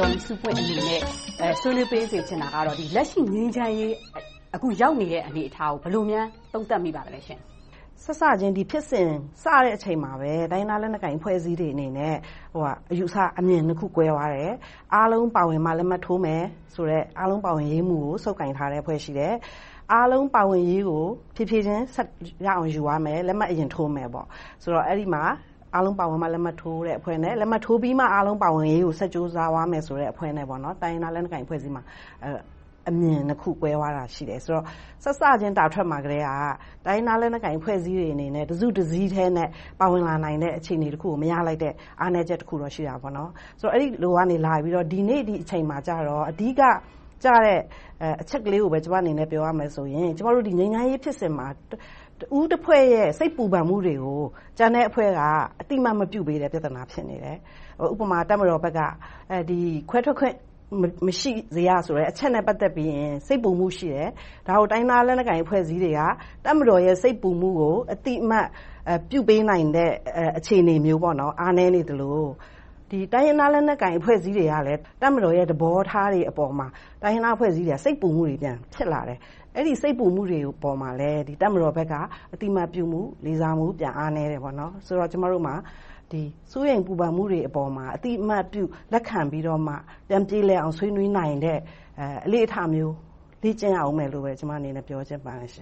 ဒေါ်စုပွင့်အနေနဲ့ ဆွေးနွေးပေးစေချင်တာကတော့ လက်ရှိ ငြိမ်းချမ်းရေး အခုရောက်နေတဲ့ အနေအထားကို ဘယ်လိုများ သုံးသပ်မိပါလဲရှင့်။စစချင်း ဒီဖြစ်စဉ်စတဲ့အချိန်မှာပဲ တိုင်းရင်းသားလက်နက်ကိုင် အဖွဲ့အစည်းတွေအနေနဲ့ အယူအဆ၊အမြင်နှစ်ခု ကွဲသွားတယ်။အားလုံးပါဝင်မှ လက်မှတ်ထိုးမယ်ဆိုတဲ့ အားလုံးပါဝင်ရေးမူကို ဆုပ်ကိုင်ထားတဲ့အဖွဲ့ ရှိတယ်။အားလုံးပါဝင်ရေးကို ဖြည်းဖြည်းချင်း ဆက်ရအောင်ယူရမယ်။လက်မှတ်အရင်ထိုးမယ်ဆိုတော့ အဲဒီမှာ အားလုံးပါဝင်မှလက်မှတ်ထိုးတဲ့အဖွဲ့နဲ့လက်မှတ်ထိုးပြီးမှအားလုံးပါဝင်ရေးကိုဆက်ကြိုးစားသွားမယ်ဆိုတဲ့အဖွဲ့နဲ့တိုင်းရင်းသားလက်နက်ကိုင်အဖွဲ့အစည်းမှာအမြင်နှစ်ခုကွဲသွားတာရှိတယ်။ဆိုတော့စစချင်းတာထွက်မှာကတည်းကတိုင်းရင်းသားလက်နက်ကိုင်အဖွဲ့အစည်းတွေအနေနဲ့တစုတစည်းထဲနဲ့ပါဝင်လာနိုင်တဲ့အခြေအနေတခုကိုမရလိုက်တဲ့အားနည်းချက်တခုတော့ရှိတာပေါ့။အဲဒီလိုကနေလာပြီးတော့ဒီနေ့ဒီအချိန်မှာကြတော့အဓိကကျတဲ့အချက်ကလေးကိုပဲကျမအနေနဲ့ပြောရမယ်ဆိုရင်ကျမတို့ငြိမ်းချမ်းရေးဖြစ်စဉ်မှာ တဦးတဖွဲ့ရဲ့စိတ်ပူပန်မှုတွေကိုကျန်တဲ့အဖွဲ့ကအသိအမှတ်မပြုပေးတဲ့ပြဿနာဖြစ်နေတယ်။ဥပမာတပ်မတော်ဘက်ကခွဲထွက်ခွင့်မရှိစေရဆိုတဲ့အချက်နဲ့ပတ်သက်ပြီးရင်စိတ်ပူမှုရှိတယ်။ဒါကိုတိုင်းရင်းသားလက်နက်ကိုင်အဖွဲ့အစည်းတွေကတပ်မတော်ရဲ့စိတ်ပူမှုကိုအသိအမှတ်ပြုပေးနိုင်တဲ့အခြေအနေမျိုးအားနည်းနေသလို၊တိုင်းရင်းသားလက်နက်ကိုင်အဖွဲ့အစည်းတွေကလည်းတပ်မတော်ရဲ့သဘောထားတွေအပေါ်မှာတိုင်းရင်းသားအဖွဲ့အစည်းတွေကစိတ်ပူမှုတွေပြန်ဖြစ်လာတယ်။ အဲဒီစိတ်ပူမှုတွေပေါ်မှာလဲတပ်မတော်ဘက်ကအသိအမှတ်ပြုမှု၊လေးစားမှုပြန်အားနည်းတယ်။ဆိုတော့ကျမတို့မှာစိုးရိမ်ပူပန်မှုတွေအပေါ်မှာအသိအမှတ်ပြုလက်ခံပြီးတော့မှပြန်ပြေလည်အောင်ဆွေးနွေးနိုင်တဲ့အလေ့အထမျိုး လေ့ကျင့်ရအုံးမယ်လို့ကျမအနေနဲ့ပြောချင်ပါတယ်။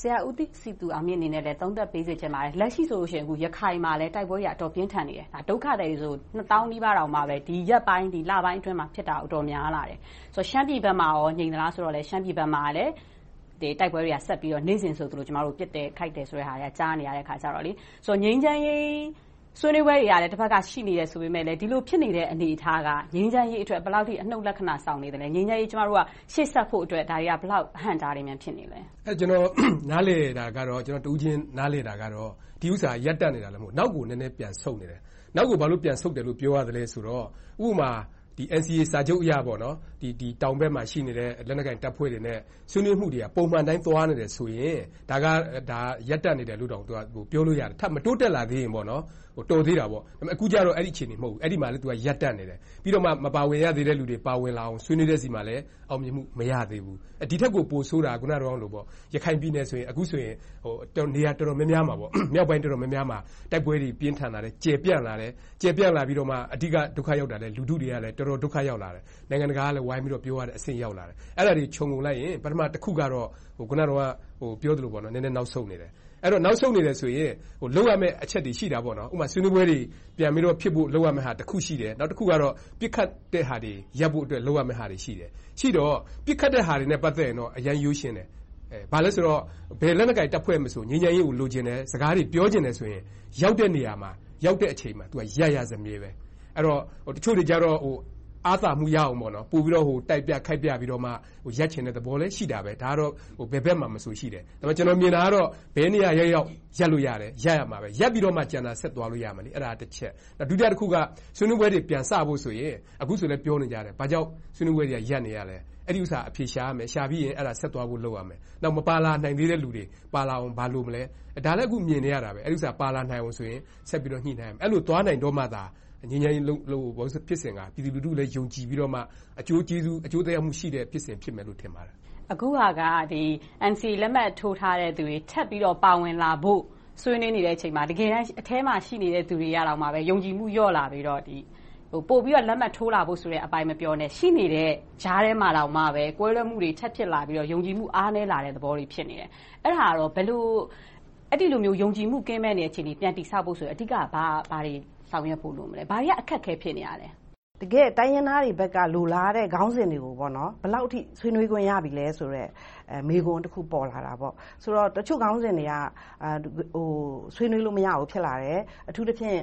ဆရာဦးစည်သူအောင်မြင့်အနေနဲ့လည်းသုံးသပ်ပေးစေချင်ပါတယ်။လက်ရှိဆိုရင်ရခိုင်မှာလည်းတိုက်ပွဲတွေကအတော်ပြင်းထန်နေတယ်။ဒုက္ခသည်တွေဆိုနှစ်သောင်းနီးပါးဒီရက်ပိုင်း၊လပိုင်းအတွင်းမှာဖြစ်တာအတော်များလာတယ်။ရှမ်းပြည်ဘက်မှာငြိမ်သလားဆိုတော့ရှမ်းပြည်ဘက်မှာလည်းတိုက်ပွဲတွေကဆက်ပြီးတော့နေ့စဉ်ဆိုသလိုပစ်တယ်ခိုက်တယ်ဆိုတာတွေကြားနေရတော့ငြိမ်းချမ်းရေး ဆွေးနွေးပွဲတွေကလည်း တဘက်က ရှိနေတယ်ဆိုပေမယ့်လဲ ဒီလိုဖြစ်နေတဲ့ အနေအထားက ငြိမ်းချမ်းရေးအတွက် ဘယ်လောက်အထိ အနုတ်လက္ခဏာ ဆောင်နေသလဲ။ငြိမ်းချမ်းရေး ရှေ့ဆက်ဖို့အတွက် ဒါတွေက ဘယ်လောက် အဟန့်အတားတွေ ဖြစ်နေလဲ။ကျနော် နားလည်တာကတော့တဦးချင်း နားလည်တာကတော့ ဒီဥစ္စာက ရပ်တန့်နေတာမဟုတ်ဘူး။နောက်ကို နည်းနည်းပြန်ဆုတ်နေတယ်။နောက်ကို ဘာလို့ပြန်ဆုတ်တယ်လို့ ပြောရသလဲဆိုတော့ ဥပမာ NCA စာချုပ်အရ တောင်ဘက်မှာ ရှိနေတဲ့ လက်နက်ကိုင်တပ်ဖွဲ့တွေနဲ့ ဆွေးနွေးမှုတွေက ပုံမှန်အတိုင်း သွားနေတယ်ဆိုရင် ဒါက ရပ်တန့်နေတယ်လို့တောင် ပြောလို့ရတယ်။ထပ်မတိုးတက်လာသေးရင် တော်သေးတာပေါ့။အခုကြတော့ အဲဒီအခြေအနေ မဟုတ်ဘူး။အဲဒီမှာလဲရပ်တန့်နေတယ်။ပြီးတော့မှ မပါဝင်ရသေးတဲ့လူတွေ ပါဝင်လာအောင် ဆွေးနွေးတဲ့ဆီမှာလဲ အောင်မြင်မှု မရသေးဘူး။ဒီထက်ကို ပိုဆိုးတာက အခုနတုန်းကလို ရခိုင်ပြည်နယ်ဆိုရင် အခုဆိုရင် နေရာတော်တော်များများမှာ မြောက်ပိုင်းတော်တော်များများမှာ တိုက်ပွဲတွေ ပြင်းထန်လာတယ်။ကျယ်ပြန့်လာတယ်။ကျယ်ပြန့်လာပြီးတော့မှ အဓိက ဒုက္ခရောက်တာကလူထုတွေကလည်းတော်တော်ဒုက္ခရောက်လာတယ်။နိုင်ငံတကာကလည်းဝိုင်းပြီးတော့ ပြောရတဲ့အဆင့် ရောက်လာတယ်။အဲဒါတွေ ခြုံငုံလိုက်ရင် ပထမတခုကတော့ အခုနတုန်းက ပြောသလိုနည်းနည်းနောက်ဆုတ်နေတယ်။အဲဒီတော့နောက်ဆုတ်နေတယ်ဆိုရင်လုပ်ရမယ့်အချက်တွေရှိတာပေါ့။ဥပမာဆွေးနွေးပွဲတွေပြန်ပြီးတော့ဖြစ်ဖို့လုပ်ရမယ့်ဟာတခုရှိတယ်။နောက်တခုကတော့ပစ်ခတ်တဲ့ဟာတွေရပ်ဖို့အတွက်လုပ်ရမယ့်ဟာတွေရှိတယ်။ရှိတော့ပစ်ခတ်တဲ့ဟာတွေနဲ့ပတ်သက်ရင်တော့အရမ်းရိုးရှင်းတယ်။ဘာလဲဆိုတော့ဘယ်လက်နက်ကိုင်တပ်ဖွဲ့မဆိုငြိမ်းချမ်းရေးကိုလိုချင်တယ်။စကားတွေပြောချင်တယ်ဆိုရင်ရောက်တဲ့နေရာမှာရောက်တဲ့အချိန်မှာရပ်ရစမြဲပဲ။အဲဒီတော့တချို့တွေကြတော့ အားသာမှုရအောင်ပိုပြီးတော့တိုက်ပြခိုက်ပြပြီးတော့မှရပ်ချင်တဲ့သဘောလည်းရှိတာပဲ။ဒါကတော့ဘယ်ဘက်မှာမဆိုရှိတယ်။ကျနော်မြင်တာကတော့ဘယ်နေရာရောက်ရောက်ရပ်လို့ရတယ်။ရပ်ရမှာပဲ။ရပ်ပြီးတော့မှကျန်တာဆက်သွားလို့ရမယ်။အဲဒါကတချက်။ဒုတိယတခုကဆွေးနွေးပွဲတွေပြန်စဖို့ဆိုရင်အခုဆိုလဲပြောနေကြတယ်။ဘာကြောင့်ဆွေးနွေးပွဲတွေကရပ်နေရလဲ။အဲဒီဥစ္စာအဖြေရှာရမယ်။ရှာပြီးရင်ဆက်သွားဖို့လုပ်ရမယ်။နောက်မပါလာနိုင်သေးတဲ့လူတွေပါလာအောင်ဘာလိုမလဲ။ဒါလဲအခုမြင်နေရတာပဲ။အဲဒီဥစ္စာပါလာနိုင်အောင်ဆိုရင်ဆက်ပြီးတော့ညှိနှိုင်းရမယ်။အဲဒီလိုသွားနိုင်တော့မှသာ ငြိမ်းချမ်းရေးဖြစ်စဉ်ကပြည်သူလူထုလည်းယုံကြည်ပြီးတော့မှအကျိုးကျေးဇူး၊အကျိုးသက်ရောက်မှုရှိတဲ့ဖြစ်စဉ်ဖြစ်မယ်လို့ထင်ပါတယ်။အခုဟာက NCA လက်မှတ်ထိုးထားတဲ့လူတွေထပ်ပြီးတော့ပါဝင်လာဖို့ဆွေးနွေးနေတဲ့အချိန်မှာတကယ်တမ်းအထဲမှာရှိနေတဲ့လူတွေကတောင်ယုံကြည်မှုလျော့လာပြီးတော့ပိုပြီးတော့လက်မှတ်ထိုးလာဖို့ဆိုတဲ့အပိုင်းမပြောနဲ့ရှိနေတဲ့ကြားထဲမှာတောင်မှကွဲလွဲမှုတွေထပ်ဖြစ်လာပြီးတော့ယုံကြည်မှုအားနည်းလာတဲ့သဘောတွေဖြစ်နေတယ်။အဲဒါကတော့အဲဒီလိုမျိုးယုံကြည်မှုကင်းမဲ့နေတဲ့အခြေအနေပြန်တည်ဆောက်ဖို့ဆိုရင်အဓိကဘာတွေ ဆောင်ရွက်ဖို့လိုမလဲ။ဘာတွေကအခက်အခဲဖြစ်နေတာလဲ။ တကယ့်တိုင်းရင်းသားတွေဘက်ကလိုလားတဲ့ခေါင်းစဉ်တွေကိုဘယ်လောက်အထိဆွေးနွေးခွင့်ရပြီလဲဆိုတဲ့မေးခွန်းတခုပေါ်လာတာပေါ့။ဆိုတော့တချို့ခေါင်းစဉ်တွေကဆွေးနွေးလို့မရဘူးဖြစ်လာတယ်။အထူးသဖြင့်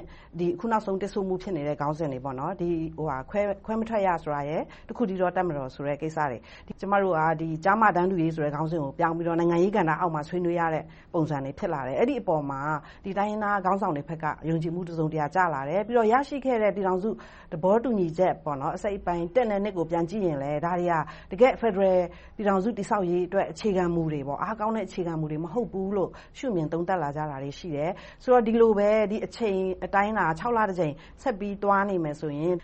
အခုနောက်ဆုံးတစ်ဆို့မှုဖြစ်နေတဲ့ခေါင်းစဉ်တွေခွဲမထွက်ရဆိုတာရယ်။တခုတည်းသောတပ်မတော်ဆိုတဲ့ကိစ္စတွေ။ကျမတို့ကကျားမတန်းတူရေးဆိုတဲ့ခေါင်းစဉ်ကိုပြောင်းပြီးတော့နိုင်ငံရေးကဏ္ဍအောက်မှာဆွေးနွေးရတဲ့ပုံစံတွေဖြစ်လာတယ်။အဲဒီအပေါ်မှာတိုင်းရင်းသားခေါင်းဆောင်တွေဘက်ကယုံကြည်မှုတစုံတရာကျလာတယ်။ပြီးတော့ရရှိခဲ့တဲ့ပြည်ထောင်စုသဘောတူညီညီချက် အစိတ်အပိုင်းတစ်နဲ့နှစ်ကို ပြန်ကြည့်ရင်လဲ ဒါတွေက တကယ့်ဖယ်ဒရယ်ပြည်ထောင်စု တည်ဆောက်ရေးအတွက် အခြေခံမူတွေ၊အားကောင်းတဲ့ အခြေခံမူတွေ မဟုတ်ဘူးလို့ ရှုမြင်သုံးသပ်လာကြတာတွေ ရှိတယ်။ဆိုတော့ ဒီလိုပဲ အချိန်အတိုင်းအတာ လတကြိမ် ဆက်ပြီးသွားနေမယ်ဆိုရင်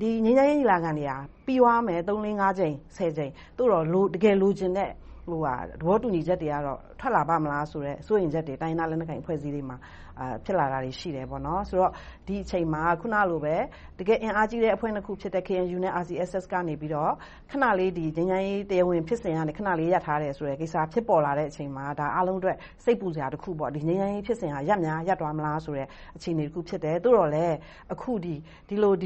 ဒီငြိမ်းချမ်းရေး ညီလာခံတွေကပြီးသွားမယ်သုံးလေးငါးကြိမ်ဆယ်ကြိမ် သို့သော် တကယ်လိုချင်တဲ့ သဘောတူညီချက်တွေကတော့ထွက်လာပါ့မလားဆိုတဲ့စိုးရိမ်ချက်တွေတိုင်းရင်းသားလက်နက်ကိုင်အဖွဲ့အစည်းတွေမှာဖြစ်လာတာတွေရှိတယ်။ဆိုတော့ဒီအချိန်မှာအခုနလိုပဲတကယ့်အင်အားကြီးတဲ့အဖွဲ့နှစ်ခုဖြစ်တဲ့ KNU နဲ့ RCSS ကနေခဏလေးငြိမ်းချမ်းရေးတရားဝင်ဖြစ်စဉ်ကနေခဏလေးရပ်ထားတယ်ဆိုတဲ့ကိစ္စဖြစ်ပေါ်လာတဲ့အချိန်မှာအားလုံးအတွက်စိတ်ပူစရာတစ်ခုပေါ့။ငြိမ်းချမ်းရေးဖြစ်စဉ်ကရပ်များရပ်သွားမလားဆိုတဲ့အခြေအနေတစ်ခုဖြစ်တယ်။သို့သော်လဲအခုဒီ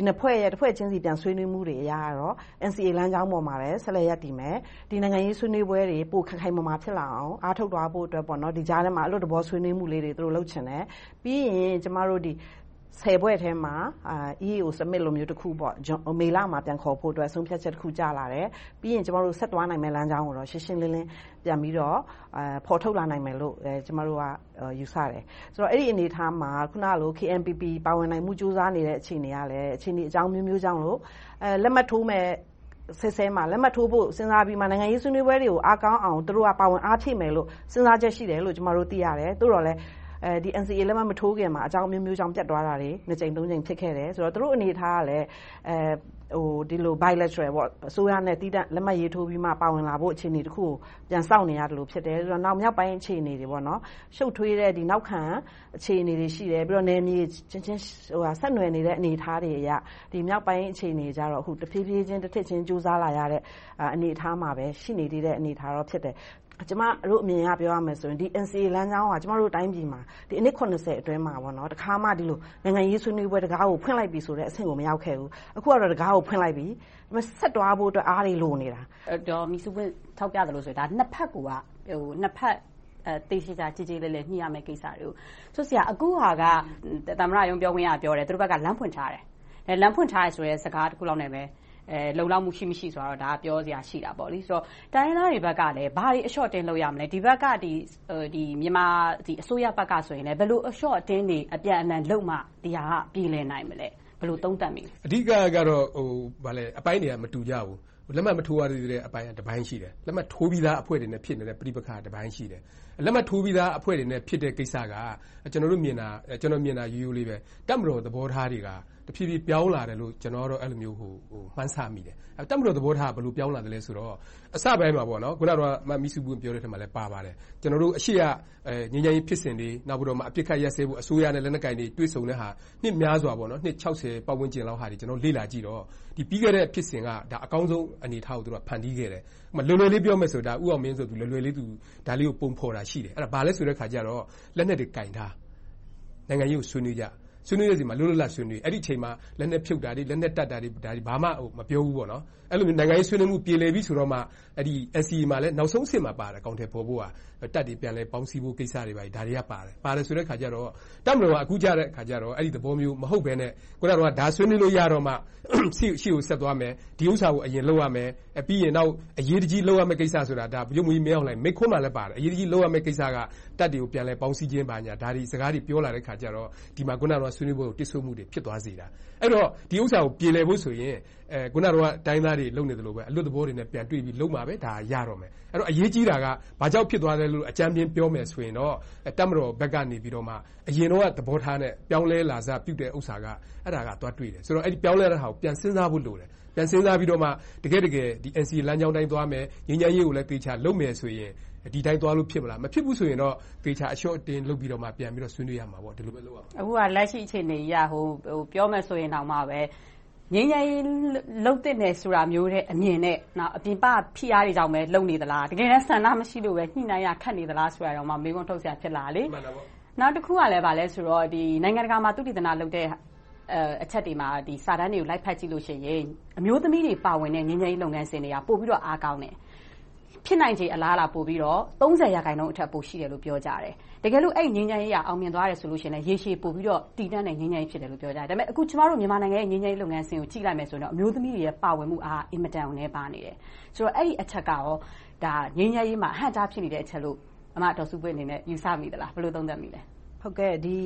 နှစ်ဖွဲ့ရဲ့တစ်ဖွဲ့ချင်းဆီဆွေးနွေးမှုတွေအရတော့ NCA လမ်းကြောင်းပေါ်မှာပဲဆက်လက်ရပ်တည်မယ်။ဒီနိုင်ငံရေးဆွေးနွေးပွဲတွေပိုခိုင်ခိုင်မာမာဖြစ်လာအောင်အားထုတ်သွားဖို့အတွက်ဒီကြားထဲမှာအလွတ်သဘောဆွေးနွေးမှုလေးတွေလုပ်ချင်တယ်။ပြီးရင်ဖွဲ့ထဲမှာ EAO Summit လိုမျိုးတစ်ခုမေလမှာပြန်ခေါ်ဖို့အတွက်ဆုံးဖြတ်ချက်တစ်ခုကျလာတယ်။ပြီးရင်ဆက်သွားနိုင်မယ့်လမ်းကြောင်းကိုတော့ရှင်းရှင်းလင်းလင်းပြန်ပြီးတော့ဖော်ထုတ်လာနိုင်မယ်လို့ကျမတို့ကယူဆတယ်။အဲဒီအနေအထားမှာအခုနလို KNPP ပါဝင်နိုင်မှုကြိုးစားနေတဲ့အခြေအနေကလဲအခြေအနေအကြောင်းအမျိုးမျိုးကြောင့်လက်မှတ်ထိုးမယ့် ဆဲဆဲမှာလက်မှတ်ထိုးဖို့စဉ်းစားပြီးမှနိုင်ငံရေးဆွေးနွေးပွဲတွေကိုအားကောင်းအောင်သူတို့ကပါဝင်အားဖြည့်မယ်လို့စဉ်းစားချက်ရှိတယ်လို့ကျမတို့သိရတယ်။သို့သော်လဲ NCA လက်မှတ်မထိုးခင်မှာအကြောင်းအမျိုးမျိုးကြောင့်ပျက်သွားတာတွေနှစ်ကြိမ်သုံးကြိမ်ဖြစ်ခဲ့တယ်။သူတို့အနေအထားကလဲ Bilateral အစိုးရနဲ့သီးသန့်လက်မှတ်ရေးထိုးပြီးမှပါဝင်လာဖို့အခြေအနေတစ်ခုကိုပြန်စောင့်နေရသလိုဖြစ်တယ်။နောက်မြောက်ပိုင်းအခြေအနေတွေရှုပ်ထွေးတဲ့နောက်ခံအခြေအနေတွေရှိတယ်။နယ်မြေချင်းဆက်နွှယ်နေတဲ့အနေအထားတွေအရမြောက်ပိုင်းအခြေအနေကြတော့တဖြည်းဖြည်းချင်းတထစ်ချင်းကြိုးစားလာရတဲ့အနေအထားမှာပဲရှိနေသေးတဲ့အနေအထားဖြစ်တယ်။ ကျမတို့အမြင်အရပြောရမယ်ဆိုရင် NCA လမ်းကြောင်းကကျမတို့တိုင်းပြည်မှာအနှစ်အတွင်းမှာတခါမှဒီလိုနိုင်ငံရေးဆွေးနွေးပွဲတံခါးကိုဖွင့်လိုက်ပြီဆိုတဲ့အဆင့်ကိုမရောက်ခဲ့ဘူး။အခုကတော့တံခါးကိုဖွင့်လိုက်ပြီ။ဆက်သွားဖို့အတွက်အားတွေလိုနေတာ။ဒေါ်မိဆူးပွင့်ထောက်ပြသလိုဆိုရင်နှစ်ဘက်ကိုကသေသေချာချာကျေကျေလည်လည်ညှိရမယ့်ကိစ္စတွေကိုအခုဟာကသမ္မတရုံးပြောခွင့်ရကပြောတယ်သူတို့ဘက်ကလမ်းဖွင့်ထားတယ်။လမ်းဖွင့်ထားတယ်ဆိုတဲ့စကားတစ်ခုလောက်နဲ့ပဲ လုံလောက်မှုရှိမရှိဆိုတာတော့ပြောစရာရှိတယ်။တိုင်းရင်းသားတွေဘက်ကလဲဘာတွေအလျှော့အတင်းလုပ်ရမလဲ။ဒီဘက်ကမြန်မာအစိုးရဘက်ကဆိုရင်လဲဘယ်လိုအလျှော့အတင်းတွေအပြန်အလှန်လုပ်မှဒီဟာကပြေလည်နိုင်မလဲ။ဘယ်လိုသုံးသပ်မိလဲ။အဓိကတော့အပိုင်းတွေကမတူကြဘူး။ လက်မှတ်မထိုးရသေးတဲ့အပိုင်းကတစ်ပိုင်းရှိတယ်။လက်မှတ်ထိုးပြီးသားအဖွဲ့တွေနဲ့ဖြစ်နေတဲ့ပဋိပက္ခကတစ်ပိုင်းရှိတယ်။လက်မှတ်ထိုးပြီးသားအဖွဲ့တွေနဲ့ဖြစ်တဲ့ကိစ္စကကျနော်မြင်တာရိုးရိုးလေးပဲတပ်မတော်သဘောထားတွေကတဖြည်းဖြည်းပြောင်းလာတယ်လို့ကျနော်ကတော့အဲဒီလိုမျိုးမှန်းဆမိတယ်။တပ်မတော်သဘောထားကဘယ်လိုပြောင်းလာသလဲဆိုတော့အစပိုင်းမှာအခုနမမိဆူးပွင့်ပြောတဲ့အထဲမှာလဲပါပါတယ်။ကျနော်တို့အရှေ့ကငြိမ်းချမ်းရေးဖြစ်စဉ်တွေ။နောက်ပြီးတော့အပစ်ခတ်ရပ်စဲဖို့အစိုးရနဲ့လက်နက်ကိုင်တွေတွေ့ဆုံတဲ့ဟာနှစ်များစွာနှစ်ပတ်ဝန်းကျင်လောက်ကိုလေ့လာကြည့်တော့ပြီးခဲ့တဲ့ဖြစ်စဉ်ကအကောင်းဆုံးအနေအထားကို ဖန်တီးခဲ့တယ်။လွယ်လွယ်လေး ပြောမယ်ဆိုရင် ဦးအောင်မင်းဆိုသူလွယ်လွယ်လေး ဒါလေးကို ပုံဖော်တာရှိတယ်။ဘာလဲဆိုတော့ လက်နက်တွေကိုင်ထား။နိုင်ငံရေးကို ဆွေးနွေးကြ။ ဆွေးနွေးတဲ့အချိန်မှာ လွတ်လွတ်လပ်လပ် ဆွေးနွေး။အဲဒီအချိန်မှာ လက်နက်ဖြုတ်တာတွေ၊လက်နက်တပ်တာတွေ ဘာမှမပြောဘူး။အဲဒီလို နိုင်ငံရေးဆွေးနွေးမှု ပြေလည်ပြီဆိုတော့မှ NCA မှာလည်း နောက်ဆုံးအဆင့်မှာပါတယ်အကောင်အထည်ဖော်ဖို့က တပ်တွေပြန်လည်ပေါင်းစည်းဖို့ကိစ္စတွေ ဒါတွေကပါတယ်။ပါတယ်ဆိုတော့ တပ်မတော်က အခုကြတော့ အဲဒီသဘောမျိုး မဟုတ်ဘဲနဲ့ဒါဆွေးနွေးလို့ရတော့မှ ရှေ့ကိုဆက်သွားမယ်။ဒီဥစ္စာကို အရင်လုပ်ရမယ်။ပြီးရင် နောက်အရေးတကြီး လုပ်ရမယ့်ကိစ္စဆိုတာ ဗိုလ်ချုပ်မှူးကြီး မင်းအောင်လှိုင် မိန့်ခွန်းမှာလည်းပါတယ်။အရေးတကြီး လုပ်ရမယ့်ကိစ္စက တပ်တွေကို ပြန်လည်ပေါင်းစည်းခြင်း ဘာညာ ဒါတွေစကားတွေ ပြောလာတဲ့အခါကြတော့ ဒီမှာဆွေးနွေးပွဲကိုတစ်ဆို့မှုတွေဖြစ်သွားစေတာ။အဲဒီတော့ဒီဥစ္စာကိုပြေလည်ဖို့ဆိုရင်အခုနတိုင်းရင်းသားတွေလုပ်နေသလိုပဲအလွတ်သဘောတွေနဲ့ပြန်တွေ့ပြီးလုပ်မှပဲရတော့မယ်။အရေးကြီးတာကဘာကြောင့်ဖြစ်သွားသလဲလို့အကြမ်းမျဉ်းပြောမယ်ဆိုရင်တော့တပ်မတော်ဘက်ကနေအရင်တုန်းကသဘောထားနဲ့ပြောင်းလဲလာစပြုတဲ့ဥစ္စာကအဲဒါကသွားတွေ့တယ်။အဲဒီပြောင်းလဲတဲ့ဟာကိုပြန်စဉ်းစားဖို့လိုတယ်။ပြန်စဉ်းစားပြီးတော့မှတကယ့်တကယ် NCA လမ်းကြောင်းအတိုင်းသွားမယ်။ငြိမ်းချမ်းရေးကိုလည်းသေချာလုပ်မယ်ဆိုရင် ဒီအတိုင်းသွားလို့ဖြစ်မလား။မဖြစ်ဘူးဆိုရင်တော့သေချာအလျှော့အတင်းလုပ်ပြီးတော့ပြန်ပြီးတော့ဆွေးနွေးရမှာပေါ့။ဒီလိုပဲလုပ်ရမှာပေါ့။အခုကလက်ရှိအခြေအနေအရပြောမယ်ဆိုရင်တောင်မှငြိမ်းချမ်းရေးလုပ်သင့်တယ်ဆိုတာမျိုးထက်အမြင်နဲ့ပြင်ပဖိအားတွေကြောင့်ပဲလုပ်နေသလား။တကယ်တမ်းဆန္ဒမရှိလို့ပဲညှိနှိုင်းရခက်နေသလားဆိုတာကိုမေးခွန်းထုတ်စရာဖြစ်လာတယ်။နောက်တစ်ခုကဘာလဲဆိုတော့နိုင်ငံတကာမှာသုတေသနလုပ်တဲ့အချက်တွေမှာစာတမ်းတွေကိုလိုက်ဖတ်ကြည့်လို့ရှိရင်အမျိုးသမီးတွေပါဝင်တဲ့ငြိမ်းချမ်းရေးလုပ်ငန်းစဉ်တွေကပိုပြီးတော့အားကောင်းတယ်။ ဖြစ်နိုင်ချေအလားအလာပိုပြီးတော့ရာခိုင်နှုန်းအထက်ပိုရှိတယ်လို့ပြောကြတယ်။တကယ်လို့အဲဒီငြိမ်းချမ်းရေးကအောင်မြင်သွားတယ်ဆိုရင်လဲရေရှည်ပိုပြီးတော့တည်တန့်တဲ့ငြိမ်းချမ်းရေးဖြစ်တယ်လို့ပြောကြတယ်။ဒါပေမဲ့အခုကျမတို့မြန်မာနိုင်ငံရဲ့ငြိမ်းချမ်းရေးလုပ်ငန်းစဉ်ကိုကြည့်လိုက်မယ်ဆိုရင်တော့အမျိုးသမီးတွေရဲ့ပါဝင်မှုအားအင်မတန်ကိုနည်းပါးနေတယ်။ဆိုတော့အဲဒီအချက်ကရောငြိမ်းချမ်းရေးမှာအဟန့်အတားဖြစ်နေတဲ့အချက်လို့အမဒေါ်စုပွင့်အနေနဲ့ယူဆမိသလား။ဘယ်လိုသုံးသပ်မိလဲ။ဟုတ်ကဲ့ ဒီ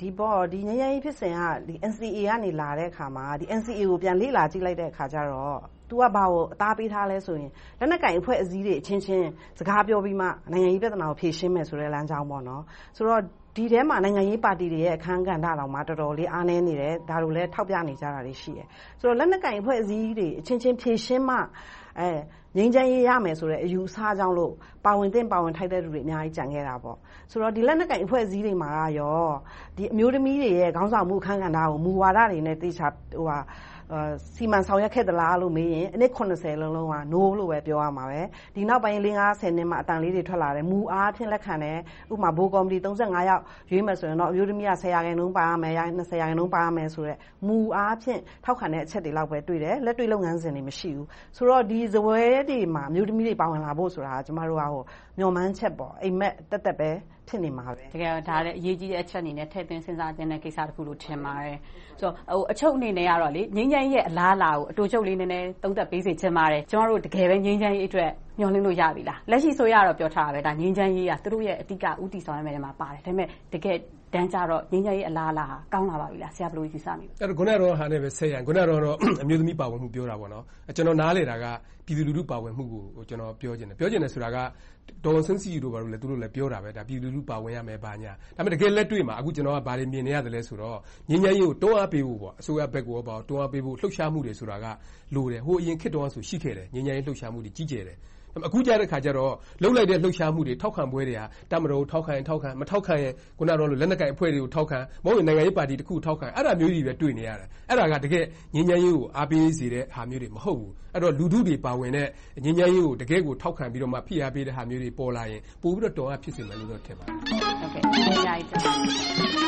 ဒီပေါ့ဒီငြိမ်းချမ်းရေးဖြစ်စဉ်ကဒီ NCA ကနေ လာတဲ့အခါမှာဒီ NCA ကို ပြန်လေ့လာကြည့်လိုက်တဲ့အခါကျတော့ तू ကဘာကို အသားပေးထားလဲဆိုရင် လက်နက်ကင်အဖွဲ့အစည်းတွေအချင်းချင်း စကားပြောပြီးမှ နိုင်ငံရေးပြဿနာကို ဖြေရှင်းမယ်ဆိုတဲ့ လမ်းကြောင်းပေါ့နော်ဆိုတော့ ဒီထဲမှာ နိုင်ငံရေးပါတီတွေရဲ့ အခန်းကဏ္ဍတောင်မှတော်တော်လေး အားနည်းနေတယ် ဒါလိုလဲ ထောက်ပြနေကြတာတွေ ရှိတယ် ဆိုတော့ လက်နက်ကင်အဖွဲ့အစည်းတွေအချင်းချင်း ဖြေရှင်းမှအဲ ငြိမ်းချမ်းရေးရမယ်ဆိုတဲ့အယူအဆကြောင့်လို့ပါဝင်သင့်ပါဝင်ထိုက်တဲ့လူတွေအများကြီးကြံခဲ့တာပေါ့ဆိုတော့ဒီလက်နက်ကင်အဖွဲ့အစည်းတွေမှာရောဒီအမျိုးသမီးတွေရဲ့ခေါင်းဆောင်မှုအခန်းကဏ္ဍကိုမူဝါဒတွေနဲ့တေချာဟိုဟာစီမံဆောင်ရွက်ခဲ့သလားလို့မေးရင်အနည်း80လုံးလုံးက no လို့ပဲပြောရမှာပဲဒီနောက်ပိုင်း5 50နှစ်မှာအတန်လေးတွေထွက်လာတယ်မူအားဖြင့်လက်ခံတယ်ဥပမာဘိုးကော်မတီ35ယောက်ရွေးမယ်ဆိုရင်တော့အမျိုးသမီးက10ရာခိုင်နှုန်းပါရမယ်20ရာခိုင်နှုန်းပါရမယ်ဆိုတော့မူအားဖြင့်ထောက်ခံတဲ့အချက်တွေလောက်ပဲတွေ့တယ်လက်တွေ့လုပ်ငန်းစဉ်တွေမရှိဘူးဆိုတော့ဒီဇပွဲတွေမှာအမျိုးသမီးတွေပါဝင်လာဖို့ဆိုတာကျမတို့ကဟိုမျှော်မှန်းချက်ပေါ့အိမ်မက်တက်တက်ပဲဖြစ်နေမှာပဲတကယ်ဒါလည်းအရေးကြီးတဲ့အချက်အနေနဲ့ထည့်သွင်းစဉ်းစားတဲ့ကိစ္စတစ်ခုလို့ထင်ပါတယ်ဆိုတော့ဟိုအချုပ်အနေနဲ့ကတော့လေငင်းချမ်းရဲ့အလားအလာကိုအတူချုပ်လေးနည်းနည်းသုံးသပ်ပေးစေချင်ပါတယ်ကျမတို့တကယ်ပဲငင်းချမ်းရေးအတွက်မျှော်လင့်လို့ရပြီလားလက်ရှိဆိုရတော့ပြောထားတာပဲဒါငင်းချမ်းရေးကသူတို့ရဲ့အတိကဥတီဆောင်ရမယ်မှာပါတယ်ဒါပေမဲ့တကယ်တန်းကြတော့ငင်းချမ်းရေးအလားအလာ ကောင်းလာပါပြီလား ဆရာ ဘယ်လိုယူဆမိလဲအဲ့တော့ခုနကတော့ဟာနဲ့ပဲဆက်ရန်ခုနကတော့အမျိုးသမီးပါဝင်မှု ပြောတာပေါ့နော်ကျွန်တော် နားလေတာက ပြည်သူလူထု ပါဝင်မှုကိုကျွန်တော်ပြောချင်တယ် ပြောချင်တယ်ဆိုတာက ဒေါ်ဆန်းစီတို့ဘာလို့လဲသူတို့လည်း ပြောတာပဲဒါပြည်သူလူထု ပါဝင်ရမယ် ဘာညာ ဒါပေမဲ့ တကယ်လက်တွေ့မှာ အခု ကျွန်တော်ကဘာတွေမြင်နေရတယ်လဲဆိုတော့ငင်းငယ်ရေးကို တွန်းအားပေးဖို့ပေါ့အစိုးရဘက်ကိုပေါ့တွန်းအားပေးဖို့ လှုပ်ရှားမှုတွေဆိုတာက လိုတယ် ဟိုအရင်ခေတ်တုန်းကဆို ရှိခဲ့တယ်ငင်းငယ်ရေး လှုပ်ရှားမှုတွေ ကြီးကျယ်တယ် အခုကြတဲ့ခါကျတော့လှုပ်လိုက်တဲ့ လှုပ်ရှားမှုတွေ ထောက်ခံပွဲတွေကတမတော်ထောက်ခံရင် ထောက်ခံ မထောက်ခံရင်ခုနကတော့လက်နက်ကိုင်အဖွဲ့တွေကို ထောက်ခံ မဟုတ်ရင် နိုင်ငံရေးပါတီတစ်ခုထောက်ခံ အဲ့ဒါမျိုးတွေပဲ တွေ့နေရတယ် အဲ့ဒါက တကယ်ငင်းငယ်ရေးကို အားပေးစေတဲ့ဟာမျိုးတွေ မဟုတ်ဘူး အဲ့တော့ လူထုတွေပါဝင်တဲ့ငင်းငယ်ရေးကို တကယ်ကို ထောက်ခံပြီးတော့မှဖိအားပေးတဲ့ဟာမျိုးတွေ ပေါ်လာရင် ပို့ပြီးတော့တော်အားဖြစ်စေမယ်လို့တော့ထင်ပါတယ် ဟုတ်ကဲ့ကျေးဇူးများကြီး